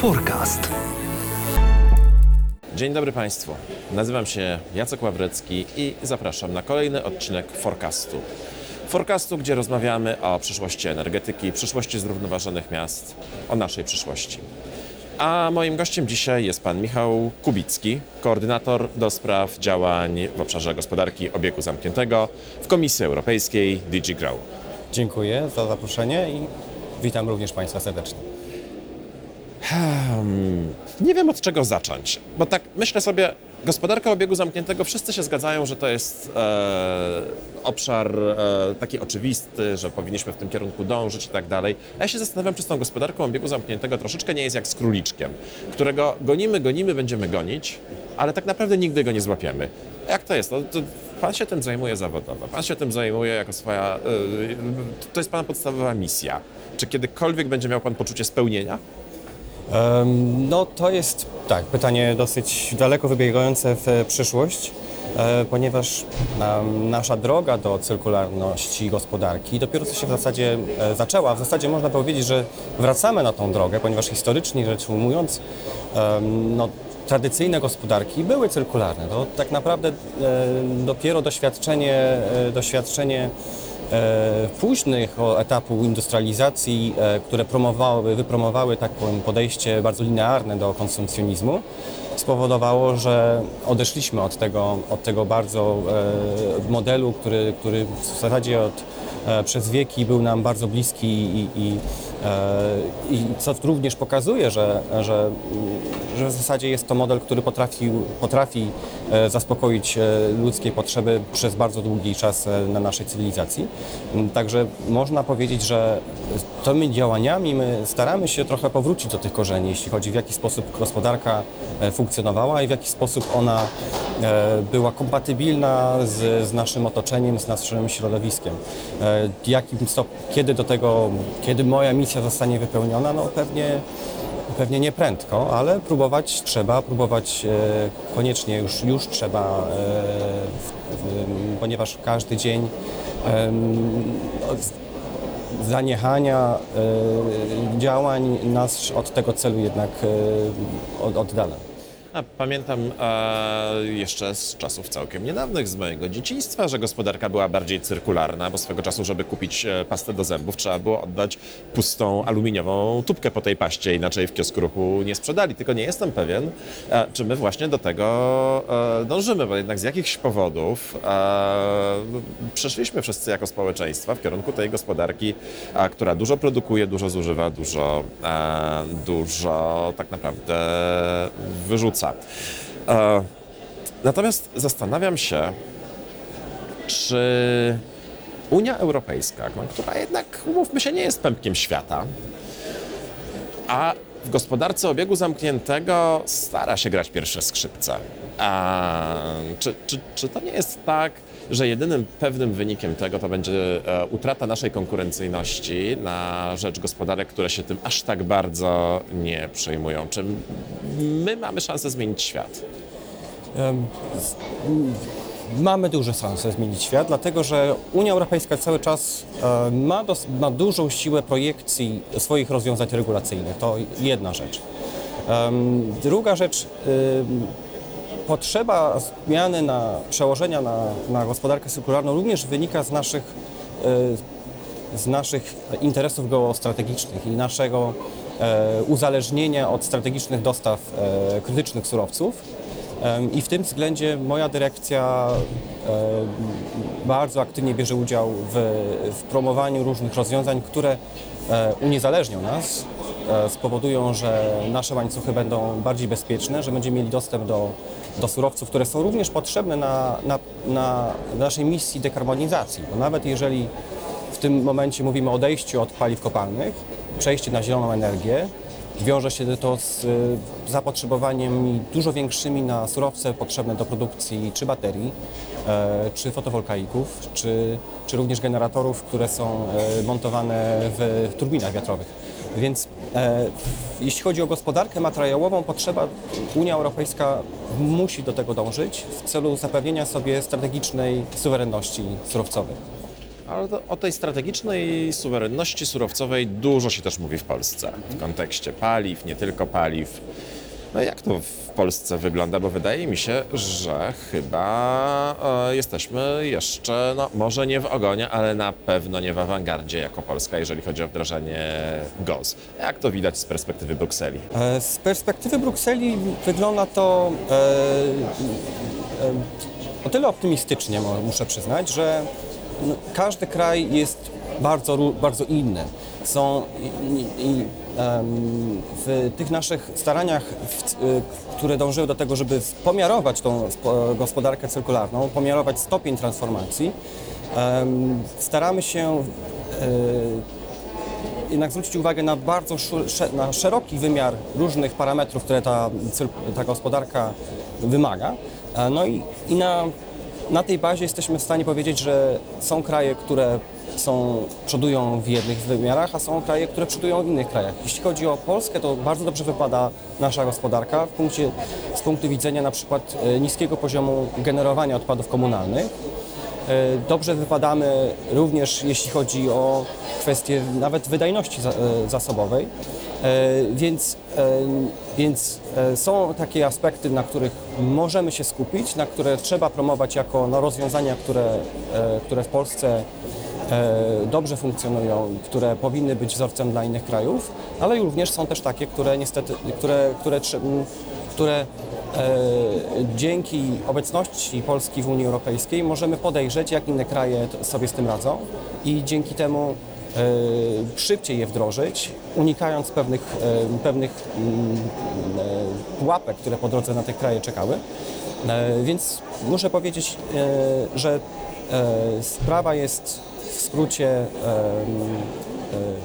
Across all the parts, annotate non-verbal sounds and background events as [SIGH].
Forecast. Dzień dobry Państwu. Nazywam się Jacek Ławrecki i zapraszam na kolejny odcinek Forecastu. Forecastu, gdzie rozmawiamy o przyszłości energetyki, przyszłości zrównoważonych miast, o naszej przyszłości. A moim gościem dzisiaj jest pan Michał Kubicki, koordynator do spraw działań w obszarze gospodarki obiegu zamkniętego w Komisji Europejskiej DG Grow. Dziękuję za zaproszenie i witam również Państwa serdecznie. Nie wiem od czego zacząć, bo tak myślę sobie, gospodarka obiegu zamkniętego, wszyscy się zgadzają, że to jest e, obszar e, taki oczywisty, że powinniśmy w tym kierunku dążyć i tak dalej. A ja się zastanawiam, czy z tą gospodarką obiegu zamkniętego troszeczkę nie jest jak z króliczkiem, którego gonimy, gonimy, będziemy gonić, ale tak naprawdę nigdy go nie złapiemy. Jak to jest? No, to pan się tym zajmuje zawodowo, pan się tym zajmuje jako swoja... E, to jest pana podstawowa misja. Czy kiedykolwiek będzie miał pan poczucie spełnienia? No to jest tak, pytanie dosyć daleko wybiegające w przyszłość, e, ponieważ nasza droga do cyrkularności gospodarki dopiero co się w zasadzie e, zaczęła. W zasadzie można powiedzieć, że wracamy na tą drogę, ponieważ historycznie rzecz ujmując, no, tradycyjne gospodarki były cyrkularne. To tak naprawdę e, dopiero doświadczenie, e, doświadczenie e, późnych o etapu industrializacji, e, które promowały, wypromowały takie podejście bardzo linearne do konsumpcjonizmu, spowodowało, że odeszliśmy od tego, od tego bardzo e, modelu, który, który w zasadzie od, e, przez wieki był nam bardzo bliski i, i, e, i co również pokazuje, że, że, że w zasadzie jest to model, który potrafił, potrafi e, zaspokoić e, ludzkie potrzeby przez bardzo długi czas e, na naszej cywilizacji. M, Także można powiedzieć, że tymi działaniami my staramy się trochę powrócić do tych korzeni, jeśli chodzi w jaki sposób gospodarka funkcjonowała i w jaki sposób ona była kompatybilna z, z naszym otoczeniem, z naszym środowiskiem. Jakim stop, kiedy do tego, kiedy moja misja zostanie wypełniona, no pewnie Pewnie nie prędko, ale próbować trzeba, próbować e, koniecznie już, już trzeba, e, ponieważ każdy dzień zaniechania e, działań nas od tego celu jednak od, oddala. A, pamiętam jeszcze z czasów całkiem niedawnych, z mojego dzieciństwa, że gospodarka była bardziej cyrkularna, bo swego czasu, żeby kupić e, pastę do zębów, trzeba było oddać pustą aluminiową tubkę po tej paście, inaczej w kiosku ruchu nie sprzedali. Tylko nie jestem pewien, e, czy my właśnie do tego e, dążymy, bo jednak z jakichś powodów e, przeszliśmy wszyscy jako społeczeństwa w kierunku tej gospodarki, a, która dużo produkuje, dużo zużywa, dużo, dużo tak naprawdę wyrzuca. E, Natomiast zastanawiam się, czy Unia Europejska, która jednak, umówmy się, nie jest pępkiem świata, a w gospodarce obiegu zamkniętego stara się grać pierwsze skrzypce. A czy, czy, czy to nie jest tak, że jedynym pewnym wynikiem tego to będzie e, utrata naszej konkurencyjności na rzecz gospodarek, które się tym aż tak bardzo nie przejmują? Czy my mamy szansę zmienić świat? Mamy duże szanse zmienić świat, dlatego że Unia Europejska cały czas e, ma, dos, ma dużą siłę projekcji swoich rozwiązań regulacyjnych. To jedna rzecz. Druga rzecz, potrzeba zmiany na, przełożenia na, na gospodarkę cyrkularną również wynika z naszych, e, z naszych interesów geostrategicznych i naszego e, uzależnienia od strategicznych dostaw krytycznych surowców. I w tym względzie moja dyrekcja e, bardzo aktywnie bierze udział w, w promowaniu różnych rozwiązań, które e, uniezależnią nas, e, spowodują, że nasze łańcuchy będą bardziej bezpieczne, że będziemy mieli dostęp do, do surowców, które są również potrzebne na, na, na naszej misji dekarbonizacji. Bo nawet jeżeli w tym momencie mówimy o odejściu od paliw kopalnych, przejście na zieloną energię, wiąże się to z y, zapotrzebowaniem dużo większymi na surowce potrzebne do produkcji czy baterii, e, czy fotowoltaików, czy, czy również generatorów, które są e, montowane w, turbinach wiatrowych. Więc e, jeśli chodzi o gospodarkę materiałową, potrzeba Unia Europejska musi do tego dążyć w celu zapewnienia sobie strategicznej suwerenności surowcowej. Ale o tej strategicznej suwerenności surowcowej dużo się też mówi w Polsce. W kontekście paliw, nie tylko paliw. No jak to w Polsce wygląda? Bo wydaje mi się, że chyba e, jesteśmy jeszcze, no może nie w ogonie, ale na pewno nie w awangardzie jako Polska, jeżeli chodzi o wdrażanie GOS. Jak to widać z perspektywy Brukseli? E, Z perspektywy Brukseli wygląda to e, e, o tyle optymistycznie, muszę przyznać, że każdy kraj jest bardzo, bardzo inny. Są i, i, w tych naszych staraniach, y, które dążyły do tego, żeby pomiarować tą spo- gospodarkę cyrkularną, pomiarować stopień transformacji, staramy się e, jednak zwrócić uwagę na bardzo na szeroki wymiar różnych parametrów, które ta, ta gospodarka wymaga. E, No i, i na, na tej bazie jesteśmy w stanie powiedzieć, że są kraje, które są, przodują w jednych wymiarach, a są kraje, które przodują w innych krajach. Jeśli chodzi o Polskę, to bardzo dobrze wypada nasza gospodarka w punkcie, z punktu widzenia na przykład e, niskiego poziomu generowania odpadów komunalnych. E, Dobrze wypadamy również jeśli chodzi o kwestie nawet wydajności e, zasobowej, E, więc, więc są takie aspekty, na których możemy się skupić, na które trzeba promować jako no, rozwiązania, które, które w Polsce dobrze funkcjonują, które powinny być wzorcem dla innych krajów, ale również są też takie, które niestety, które, które, które e, dzięki obecności Polski w Unii Europejskiej możemy podejrzeć, jak inne kraje sobie z tym radzą i dzięki temu e, szybciej je wdrożyć, unikając pewnych, e, pewnych mm, pułapek, które po drodze na te kraje czekały. Więc muszę powiedzieć, że sprawa jest w skrócie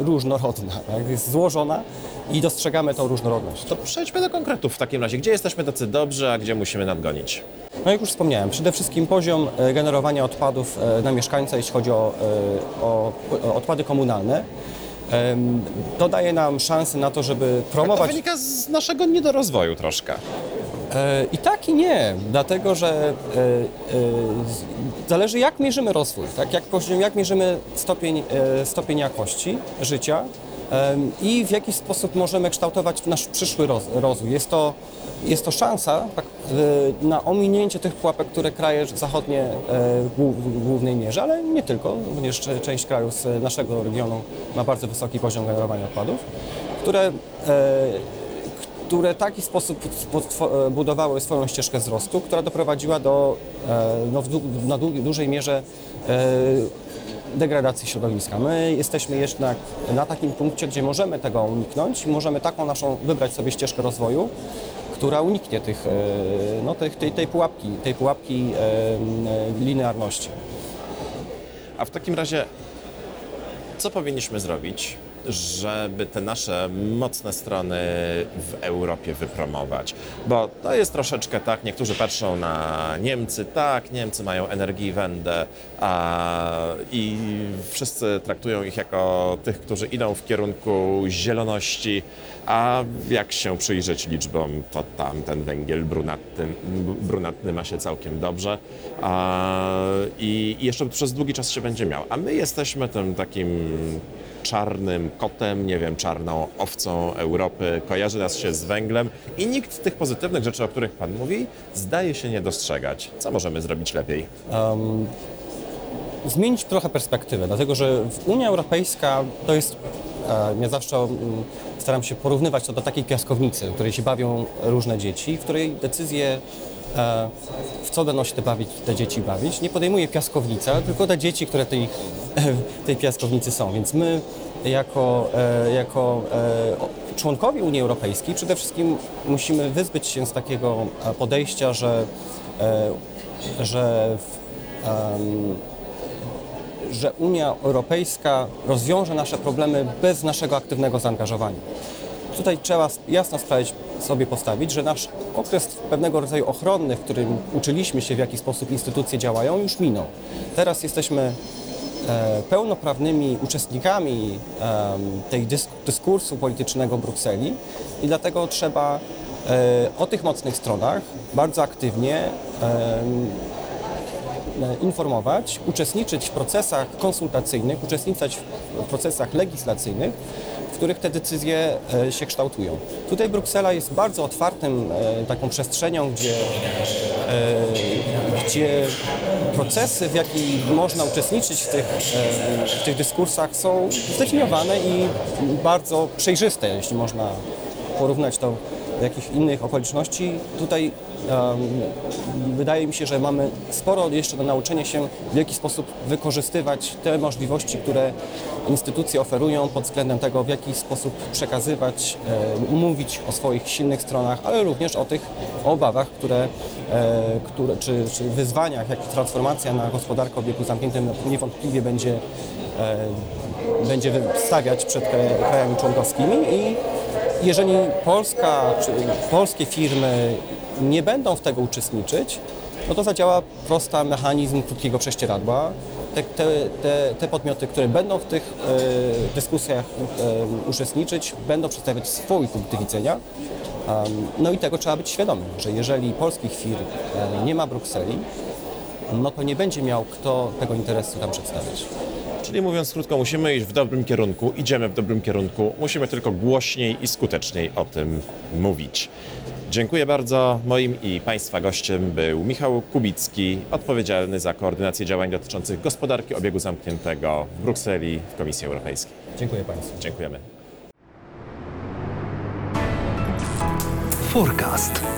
różnorodna, tak? jest złożona i dostrzegamy tą różnorodność. To przejdźmy do konkretów w takim razie. Gdzie jesteśmy tacy dobrzy, a gdzie musimy nadgonić? No jak już wspomniałem, przede wszystkim poziom e, generowania odpadów e, na mieszkańca, jeśli chodzi o, e, o, o odpady komunalne, to daje nam szansę na to, żeby To promować... wynika z naszego niedorozwoju troszkę. E, I tak i nie, dlatego że e, e, zależy jak mierzymy rozwój, tak? jak, jak mierzymy stopień, stopień jakości życia i w jaki sposób możemy kształtować nasz przyszły roz, rozwój. Jest to, jest to szansa tak, na ominięcie tych pułapek, które kraje zachodnie w głó- w głównej mierze, ale nie tylko, również część krajów z naszego regionu ma bardzo wysoki poziom generowania odpadów, które które w taki sposób e, budowały swoją ścieżkę wzrostu, która doprowadziła do e, no, na dużej mierze e, degradacji środowiska. My jesteśmy jeszcze na, takim punkcie, gdzie możemy tego uniknąć możemy taką naszą wybrać sobie ścieżkę rozwoju, która uniknie tych, no, tej, tej pułapki, tej pułapki linearności. A w takim razie, co powinniśmy zrobić, żeby te nasze mocne strony w Europie wypromować? Bo to jest troszeczkę tak, niektórzy patrzą na Niemcy, tak, Niemcy mają energiewende, a i wszyscy traktują ich jako tych, którzy idą w kierunku zieloności, a jak się przyjrzeć liczbom, to tam ten węgiel brunatny, brunatny ma się całkiem dobrze a, i, i jeszcze przez długi czas się będzie miał. A my jesteśmy tym takim czarnym kotem, nie wiem, czarną owcą Europy, kojarzy nas się z węglem i nikt tych pozytywnych rzeczy, o których Pan mówi, zdaje się nie dostrzegać. Co możemy zrobić lepiej? zmienić trochę perspektywę, dlatego że Unia Europejska to jest, ja zawsze staram się porównywać to do takiej piaskownicy, w której się bawią różne dzieci, w której decyzje w co będą się te, bawić, te dzieci bawić, nie podejmuje piaskownica, tylko te dzieci, które tej, [CLEARS THROAT] tej piaskownicy są. Więc my jako, e, jako e, członkowie Unii Europejskiej przede wszystkim musimy wyzbyć się z takiego e, podejścia, że, e, że że Unia Europejska rozwiąże nasze problemy bez naszego aktywnego zaangażowania. Tutaj trzeba jasno sprawić, sobie postawić, że nasz okres pewnego rodzaju ochronny, w którym uczyliśmy się, w jaki sposób instytucje działają, już minął. Teraz jesteśmy e, pełnoprawnymi uczestnikami tej dysk dyskursu politycznego Brukseli i dlatego trzeba e, o tych mocnych stronach bardzo aktywnie em, informować, uczestniczyć w procesach konsultacyjnych, uczestniczyć w procesach legislacyjnych, w których te decyzje e, się kształtują. Tutaj Bruksela jest bardzo otwartym e, taką przestrzenią, gdzie e, gdzie procesy, w jakich można uczestniczyć w tych, w tych dyskursach są zdefiniowane i bardzo przejrzyste, jeśli można porównać to jakichś innych okoliczności. Tutaj em, wydaje mi się, że mamy sporo jeszcze do nauczenia się, w jaki sposób wykorzystywać te możliwości, które instytucje oferują pod względem tego, w jaki sposób przekazywać, e, mówić o swoich silnych stronach, ale również o tych obawach, które, e, które czy, czy wyzwaniach, jak transformacja na gospodarkę o obiegu zamkniętym niewątpliwie będzie e, będzie stawiać przed kraj- krajami członkowskimi i jeżeli Polska czy polskie firmy nie będą w tego uczestniczyć, no to zadziała prosta mechanizm krótkiego prześcieradła. Te, te, te, te podmioty, które będą w tych e, dyskusjach e, uczestniczyć, będą przedstawiać swój punkt widzenia. Em, no i tego trzeba być świadomym, że jeżeli polskich firm e, nie ma Brukseli, no to nie będzie miał kto tego interesu tam przedstawiać. Czyli mówiąc krótko, musimy iść w dobrym kierunku, idziemy w dobrym kierunku, musimy tylko głośniej i skuteczniej o tym mówić. Dziękuję bardzo. Moim i Państwa gościem był Michał Kubicki, odpowiedzialny za koordynację działań dotyczących gospodarki obiegu zamkniętego w Brukseli w Komisji Europejskiej. Dziękuję Państwu. Dziękujemy. Forecast.